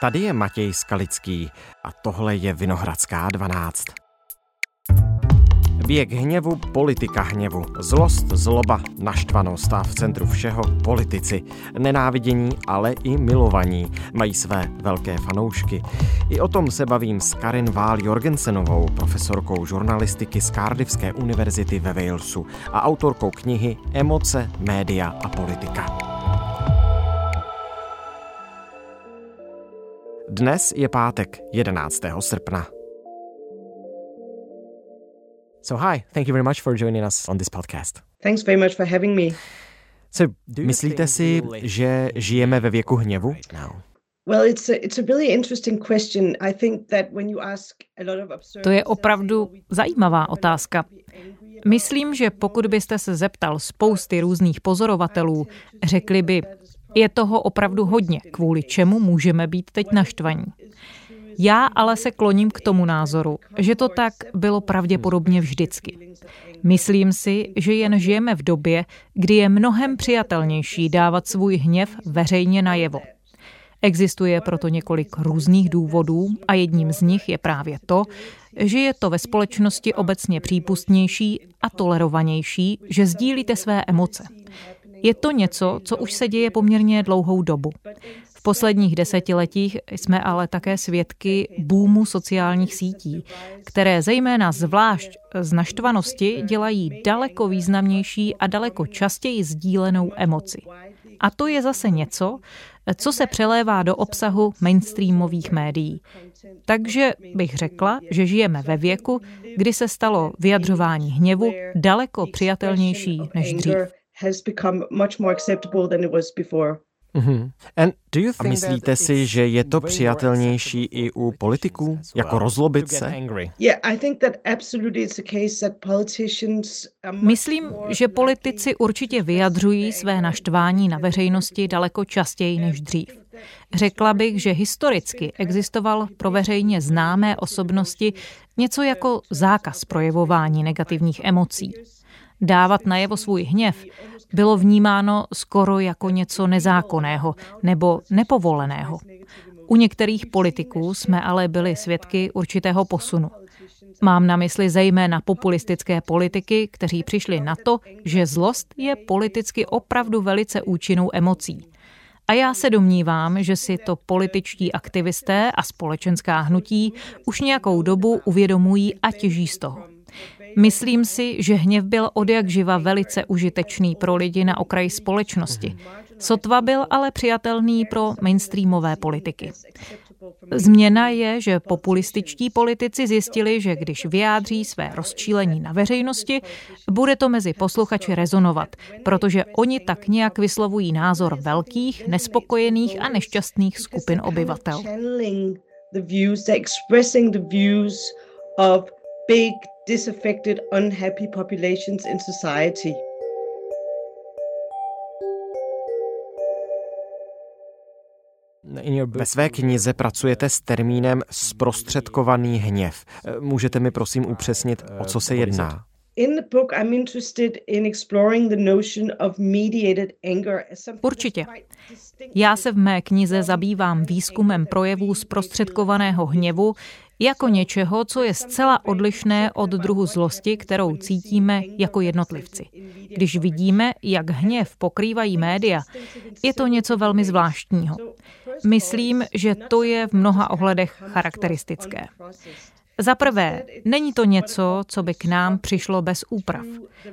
Tady je Matěj Skalický a tohle je Vinohradská 12. Věk hněvu, politika hněvu, zlost, zloba, naštvanost a v centru všeho politici. Nenávidění, ale i milovaní mají své velké fanoušky. I o tom se bavím s Karin Vál Jorgensenovou, profesorkou žurnalistiky z Cardiffské univerzity ve Walesu a autorkou knihy Emoce, média a politika. Dnes je pátek 11. srpna. So hi, thank you very much for joining us on this podcast. Thanks very much for having me. So, myslíte si, že žijeme ve věku hněvu? To je opravdu zajímavá otázka. Myslím, že pokud byste se zeptal spousty různých pozorovatelů, řekli by, je toho opravdu hodně, kvůli čemu můžeme být teď naštvaní. Já ale se kloním k tomu názoru, že to tak bylo pravděpodobně vždycky. Myslím si, že jen žijeme v době, kdy je mnohem přijatelnější dávat svůj hněv veřejně najevo. Existuje proto několik různých důvodů a jedním z nich je právě to, že je to ve společnosti obecně přípustnější a tolerovanější, že sdílíte své emoce. Je to něco, co už se děje poměrně dlouhou dobu. V posledních desetiletích jsme ale také svědky boomu sociálních sítí, které zejména zvlášť z naštvanosti dělají daleko významnější a daleko častěji sdílenou emoci. A to je zase něco, co se přelévá do obsahu mainstreamových médií. Takže bych řekla, že žijeme ve věku, kdy se stalo vyjadřování hněvu daleko přijatelnější než dřív has become much more acceptable than it was before. Mm-hmm. A myslíte si, že je to přijatelnější i u politiků? Jako rozlobit se? Myslím, že politici určitě vyjadřují své naštvání na veřejnosti daleko častěji než dřív. Řekla bych, že historicky existoval pro veřejně známé osobnosti něco jako zákaz projevování negativních emocí. Dávat najevo svůj hněv bylo vnímáno skoro jako něco nezákonného nebo nepovoleného. U některých politiků jsme ale byli svědky určitého posunu. Mám na mysli zejména populistické politiky, kteří přišli na to, že zlost je politicky opravdu velice účinnou emocí. A já se domnívám, že si to političtí aktivisté a společenská hnutí už nějakou dobu uvědomují a těží z toho. Myslím si, že hněv byl od jak živa velice užitečný pro lidi na okraji společnosti. Sotva byl ale přijatelný pro mainstreamové politiky. Změna je, že populističtí politici zjistili, že když vyjádří své rozčílení na veřejnosti, bude to mezi posluchači rezonovat, protože oni tak nějak vyslovují názor velkých, nespokojených a nešťastných skupin obyvatel. Disaffected, unhappy populations in society. Ve své knize pracujete s termínem zprostředkovaný hněv. Můžete mi prosím upřesnit, o co se jedná? Určitě. Já se v mé knize zabývám výzkumem projevů zprostředkovaného hněvu jako něčeho, co je zcela odlišné od druhu zlosti, kterou cítíme jako jednotlivci. Když vidíme, jak hněv pokrývají média, je to něco velmi zvláštního. Myslím, že to je v mnoha ohledech charakteristické. Za prvé, není to něco, co by k nám přišlo bez úprav.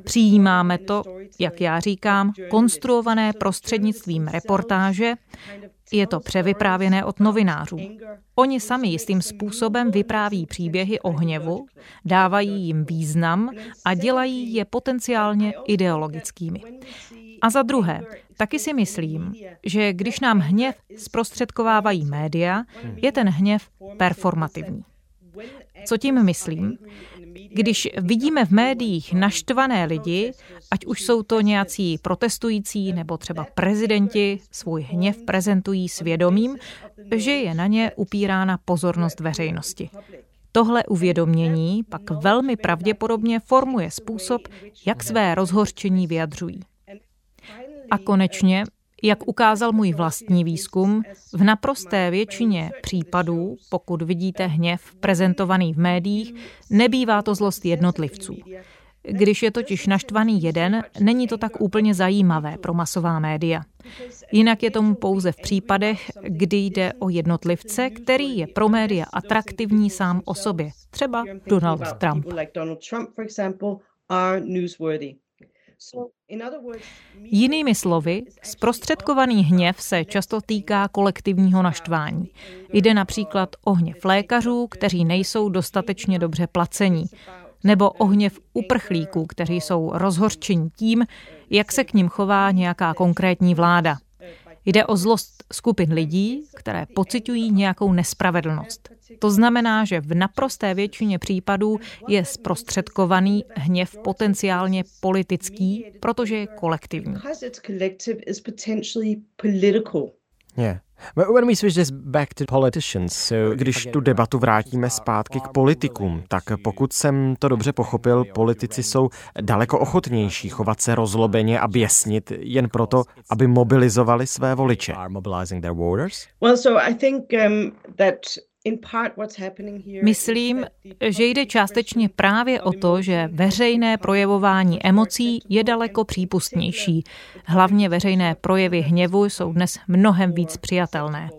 Přijímáme to, jak já říkám, konstruované prostřednictvím reportáže, je to převyprávěné od novinářů. Oni sami jistým způsobem vypráví příběhy o hněvu, dávají jim význam a dělají je potenciálně ideologickými. A za druhé, taky si myslím, že když nám hněv zprostředkovávají média, je ten hněv performativní. Co tím myslím? Když vidíme v médiích naštvané lidi, ať už jsou to nějací protestující nebo třeba prezidenti, svůj hněv prezentují svědomím, že je na ně upírána pozornost veřejnosti. Tohle uvědomění pak velmi pravděpodobně formuje způsob, jak své rozhorčení vyjadřují. A konečně jak ukázal můj vlastní výzkum, v naprosté většině případů, pokud vidíte hněv prezentovaný v médiích, nebývá to zlost jednotlivců. Když je totiž naštvaný jeden, není to tak úplně zajímavé pro masová média. Jinak je tomu pouze v případech, kdy jde o jednotlivce, který je pro média atraktivní sám o sobě, třeba Donald Trump. Jinými slovy, zprostředkovaný hněv se často týká kolektivního naštvání. Jde například o hněv lékařů, kteří nejsou dostatečně dobře placení, nebo o hněv uprchlíků, kteří jsou rozhorčení tím, jak se k ním chová nějaká konkrétní vláda. Jde o zlost skupin lidí, které pocitují nějakou nespravedlnost. To znamená, že v naprosté většině případů je zprostředkovaný hněv potenciálně politický, protože je kolektivní. Yeah. Když tu debatu vrátíme zpátky k politikům, tak pokud jsem to dobře pochopil, politici jsou daleko ochotnější chovat se rozlobeně a běsnit jen proto, aby mobilizovali své voliče. Well, so I think um, that Myslím, že jde částečně právě o to, že veřejné projevování emocí je daleko přípustnější. Hlavně veřejné projevy hněvu jsou dnes mnohem víc přijatelné.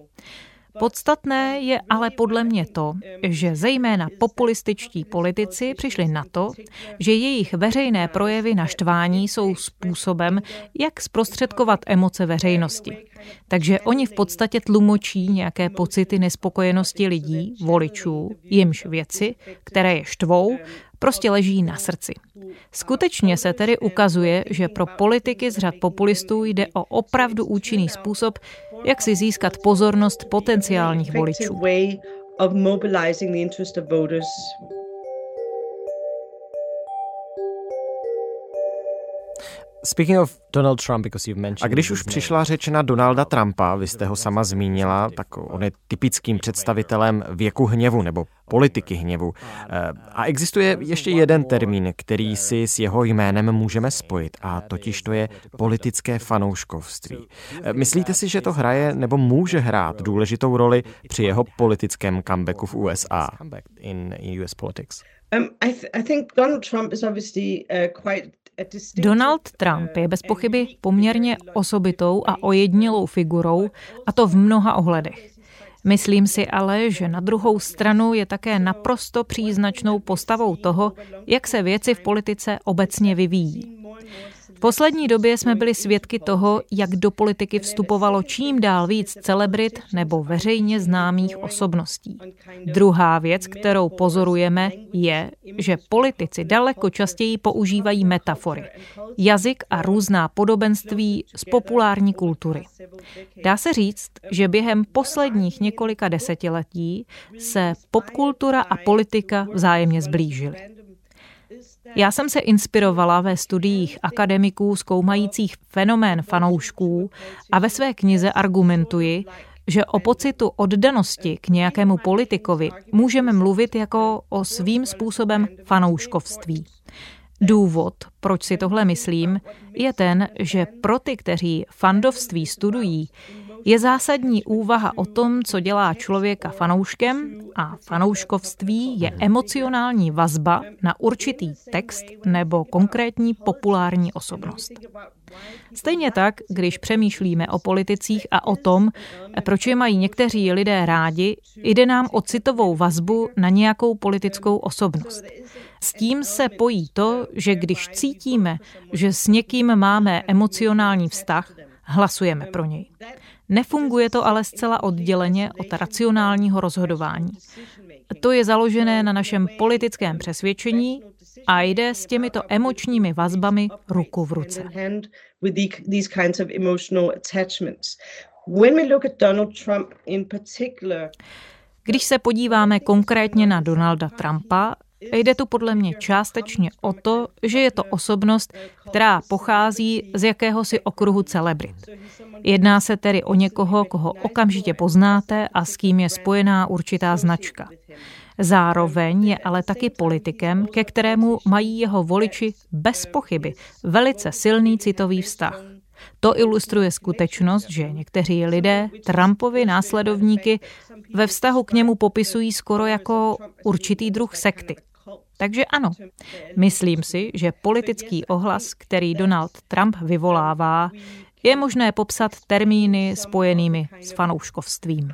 Podstatné je ale podle mě to, že zejména populističtí politici přišli na to, že jejich veřejné projevy naštvání jsou způsobem, jak zprostředkovat emoce veřejnosti. Takže oni v podstatě tlumočí nějaké pocity nespokojenosti lidí, voličů, jimž věci, které je štvou, prostě leží na srdci. Skutečně se tedy ukazuje, že pro politiky z řad populistů jde o opravdu účinný způsob, jak si získat pozornost potenciálních voličů. Speaking of Donald Trump, because you've mentioned a když už přišla řeč na Donalda Trumpa, vy jste ho sama zmínila, tak on je typickým představitelem věku hněvu nebo politiky hněvu. Eh, a existuje ještě jeden termín, který si s jeho jménem můžeme spojit, a totiž to je politické fanouškovství. Eh, myslíte si, že to hraje nebo může hrát důležitou roli při jeho politickém comebacku v USA? Um, I, th- I think Donald Trump is obviously uh, quite Donald Trump je bez pochyby poměrně osobitou a ojednilou figurou, a to v mnoha ohledech. Myslím si ale, že na druhou stranu je také naprosto příznačnou postavou toho, jak se věci v politice obecně vyvíjí. V poslední době jsme byli svědky toho, jak do politiky vstupovalo čím dál víc celebrit nebo veřejně známých osobností. Druhá věc, kterou pozorujeme, je, že politici daleko častěji používají metafory, jazyk a různá podobenství z populární kultury. Dá se říct, že během posledních několika desetiletí se popkultura a politika vzájemně zblížily. Já jsem se inspirovala ve studiích akademiků zkoumajících fenomén fanoušků a ve své knize argumentuji, že o pocitu oddanosti k nějakému politikovi můžeme mluvit jako o svým způsobem fanouškovství. Důvod, proč si tohle myslím, je ten, že pro ty, kteří fandovství studují, je zásadní úvaha o tom, co dělá člověka fanouškem a fanouškovství je emocionální vazba na určitý text nebo konkrétní populární osobnost. Stejně tak, když přemýšlíme o politicích a o tom, proč je mají někteří lidé rádi, jde nám o citovou vazbu na nějakou politickou osobnost. S tím se pojí to, že když cítíme, že s někým máme emocionální vztah, hlasujeme pro něj. Nefunguje to ale zcela odděleně od racionálního rozhodování. To je založené na našem politickém přesvědčení a jde s těmito emočními vazbami ruku v ruce. Když se podíváme konkrétně na Donalda Trumpa, Jde tu podle mě částečně o to, že je to osobnost, která pochází z jakéhosi okruhu celebrit. Jedná se tedy o někoho, koho okamžitě poznáte a s kým je spojená určitá značka. Zároveň je ale taky politikem, ke kterému mají jeho voliči bez pochyby velice silný citový vztah. To ilustruje skutečnost, že někteří lidé Trumpovi následovníky ve vztahu k němu popisují skoro jako určitý druh sekty. Takže ano, myslím si, že politický ohlas, který Donald Trump vyvolává, je možné popsat termíny spojenými s fanouškovstvím.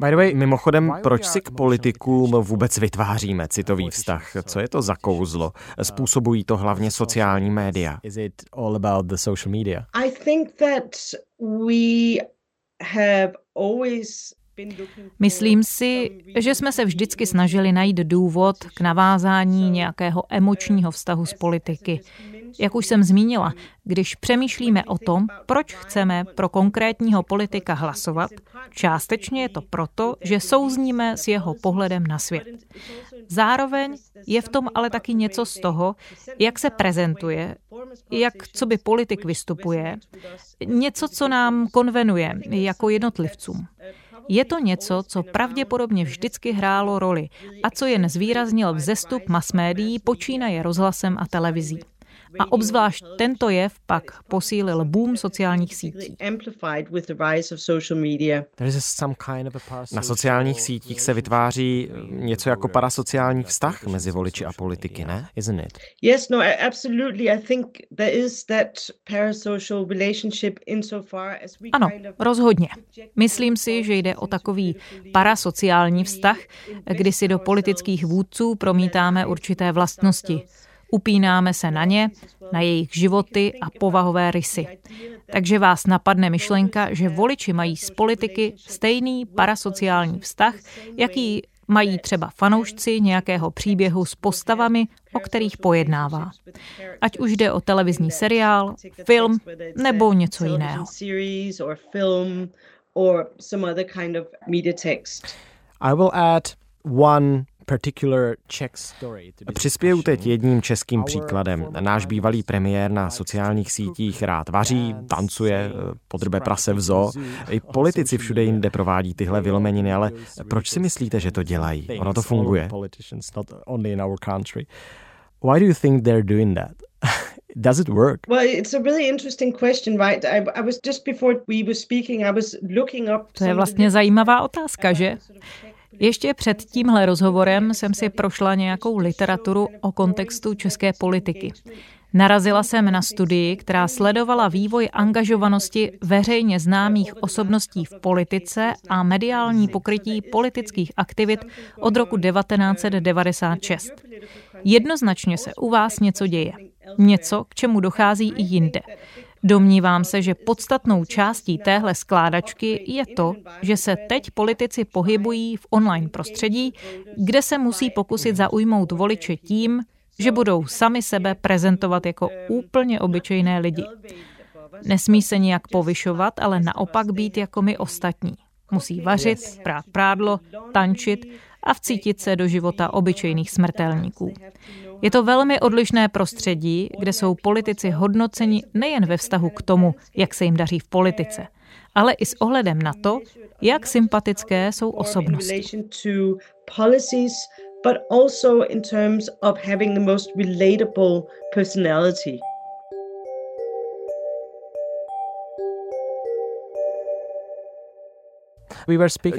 By the way, mimochodem, proč si k politikům vůbec vytváříme citový vztah? Co je to za kouzlo? Způsobují to hlavně sociální média. Is it all about the social media? I think that we have always Myslím si, že jsme se vždycky snažili najít důvod k navázání nějakého emočního vztahu s politiky. Jak už jsem zmínila, když přemýšlíme o tom, proč chceme pro konkrétního politika hlasovat, částečně je to proto, že souzníme s jeho pohledem na svět. Zároveň je v tom ale taky něco z toho, jak se prezentuje, jak co by politik vystupuje, něco, co nám konvenuje jako jednotlivcům. Je to něco, co pravděpodobně vždycky hrálo roli a co jen zvýraznil vzestup mass médií počínaje rozhlasem a televizí. A obzvlášť tento jev pak posílil boom sociálních sítí. Na sociálních sítích se vytváří něco jako parasociální vztah mezi voliči a politiky, ne? Isn't it? Yes, no, absolutely. I think there is that parasocial relationship insofar as we Ano, rozhodně. Myslím si, že jde o takový parasociální vztah, kdy si do politických vůdců promítáme určité vlastnosti Upínáme se na ně, na jejich životy a povahové rysy. Takže vás napadne myšlenka, že voliči mají z politiky stejný parasociální vztah, jaký mají třeba fanoušci nějakého příběhu s postavami, o kterých pojednává. Ať už jde o televizní seriál, film nebo něco jiného. I will add one Přispěju teď jedním českým příkladem. Náš bývalý premiér na sociálních sítích rád vaří, tancuje, podrbe prase v zoo. I politici všude jinde provádí tyhle vylomeniny, ale proč si myslíte, že to dělají? Ono to funguje. Why do you think they're doing that? Does it work? Well, it's a really interesting question, right? I, I was just before we were speaking, I was looking up. To je vlastně zajímavá otázka, že? Ještě před tímhle rozhovorem jsem si prošla nějakou literaturu o kontextu české politiky. Narazila jsem na studii, která sledovala vývoj angažovanosti veřejně známých osobností v politice a mediální pokrytí politických aktivit od roku 1996. Jednoznačně se u vás něco děje. Něco, k čemu dochází i jinde. Domnívám se, že podstatnou částí téhle skládačky je to, že se teď politici pohybují v online prostředí, kde se musí pokusit zaujmout voliče tím, že budou sami sebe prezentovat jako úplně obyčejné lidi. Nesmí se nijak povyšovat, ale naopak být jako my ostatní. Musí vařit, prát prádlo, tančit a vcítit se do života obyčejných smrtelníků. Je to velmi odlišné prostředí, kde jsou politici hodnoceni nejen ve vztahu k tomu, jak se jim daří v politice, ale i s ohledem na to, jak sympatické jsou osobnosti. but also in terms of having the most relatable personality.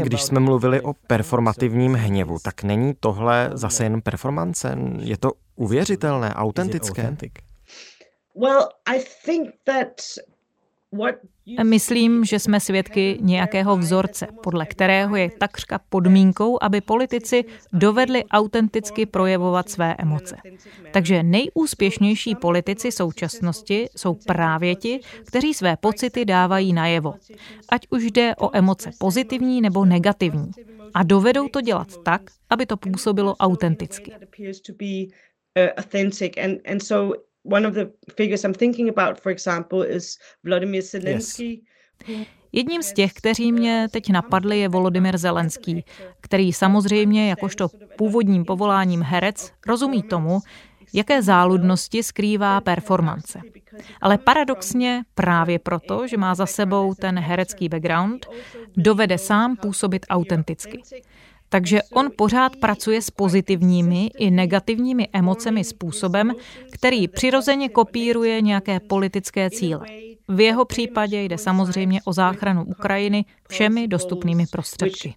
Když jsme mluvili o performativním hněvu, tak není tohle zase jen performance? Je to uvěřitelné, autentické? Well, I think that Myslím, že jsme svědky nějakého vzorce, podle kterého je takřka podmínkou, aby politici dovedli autenticky projevovat své emoce. Takže nejúspěšnější politici současnosti jsou právě ti, kteří své pocity dávají najevo. Ať už jde o emoce pozitivní nebo negativní. A dovedou to dělat tak, aby to působilo autenticky. One of the figures I'm thinking about, for example, is Vladimir Zelensky. Yes. Jedním z těch, kteří mě teď napadli, je Volodymyr Zelenský, který samozřejmě jakožto původním povoláním herec rozumí tomu, jaké záludnosti skrývá performance. Ale paradoxně právě proto, že má za sebou ten herecký background, dovede sám působit autenticky. Takže on pořád pracuje s pozitivními i negativními emocemi způsobem, který přirozeně kopíruje nějaké politické cíle. V jeho případě jde samozřejmě o záchranu Ukrajiny všemi dostupnými prostředky.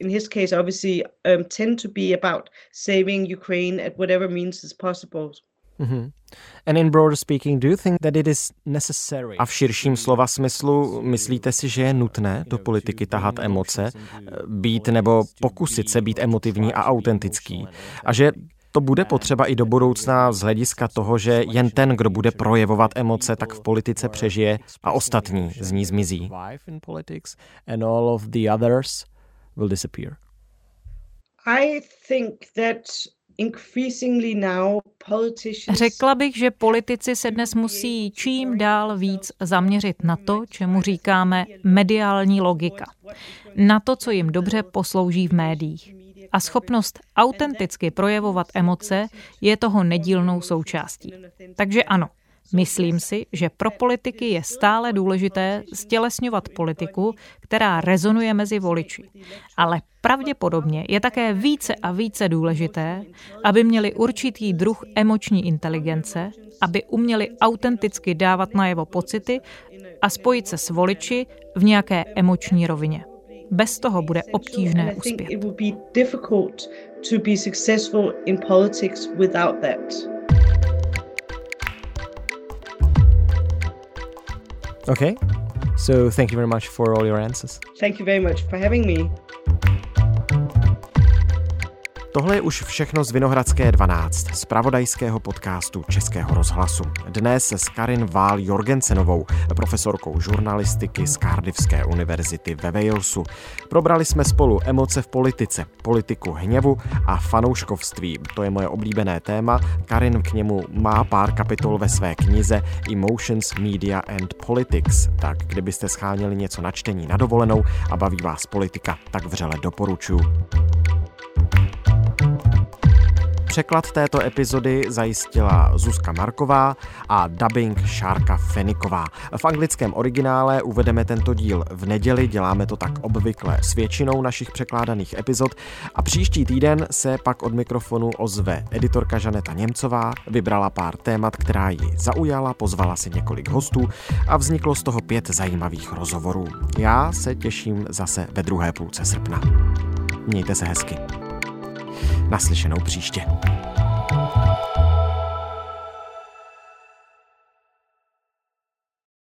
Mm-hmm. And in broader speaking, do you think that it is necessary? A v širším slova smyslu, myslíte si, že je nutné do politiky tahat emoce, být nebo pokusit se být emotivní a autentický? A že to bude potřeba i do budoucna z hlediska toho, že jen ten, kdo bude projevovat emoce, tak v politice přežije a ostatní z ní zmizí. I think that Řekla bych, že politici se dnes musí čím dál víc zaměřit na to, čemu říkáme mediální logika. Na to, co jim dobře poslouží v médiích. A schopnost autenticky projevovat emoce je toho nedílnou součástí. Takže ano, Myslím si, že pro politiky je stále důležité stělesňovat politiku, která rezonuje mezi voliči. Ale pravděpodobně je také více a více důležité, aby měli určitý druh emoční inteligence, aby uměli autenticky dávat najevo pocity a spojit se s voliči v nějaké emoční rovině. Bez toho bude obtížné uspět. Okay. So thank you very much for all your answers. Thank you very much for having me. Tohle je už všechno z Vinohradské 12, z pravodajského podcastu Českého rozhlasu. Dnes s Karin Vál Jorgensenovou, profesorkou žurnalistiky z Cardiffské univerzity ve Walesu. Probrali jsme spolu emoce v politice, politiku hněvu a fanouškovství. To je moje oblíbené téma. Karin k němu má pár kapitol ve své knize Emotions, Media and Politics. Tak kdybyste scháněli něco na čtení na dovolenou a baví vás politika, tak vřele doporučuji. Překlad této epizody zajistila Zuzka Marková a dubbing Šárka Feniková. V anglickém originále uvedeme tento díl v neděli, děláme to tak obvykle s většinou našich překládaných epizod a příští týden se pak od mikrofonu ozve editorka Žaneta Němcová, vybrala pár témat, která ji zaujala, pozvala si několik hostů a vzniklo z toho pět zajímavých rozhovorů. Já se těším zase ve druhé půlce srpna. Mějte se hezky. Naslyšenou příště.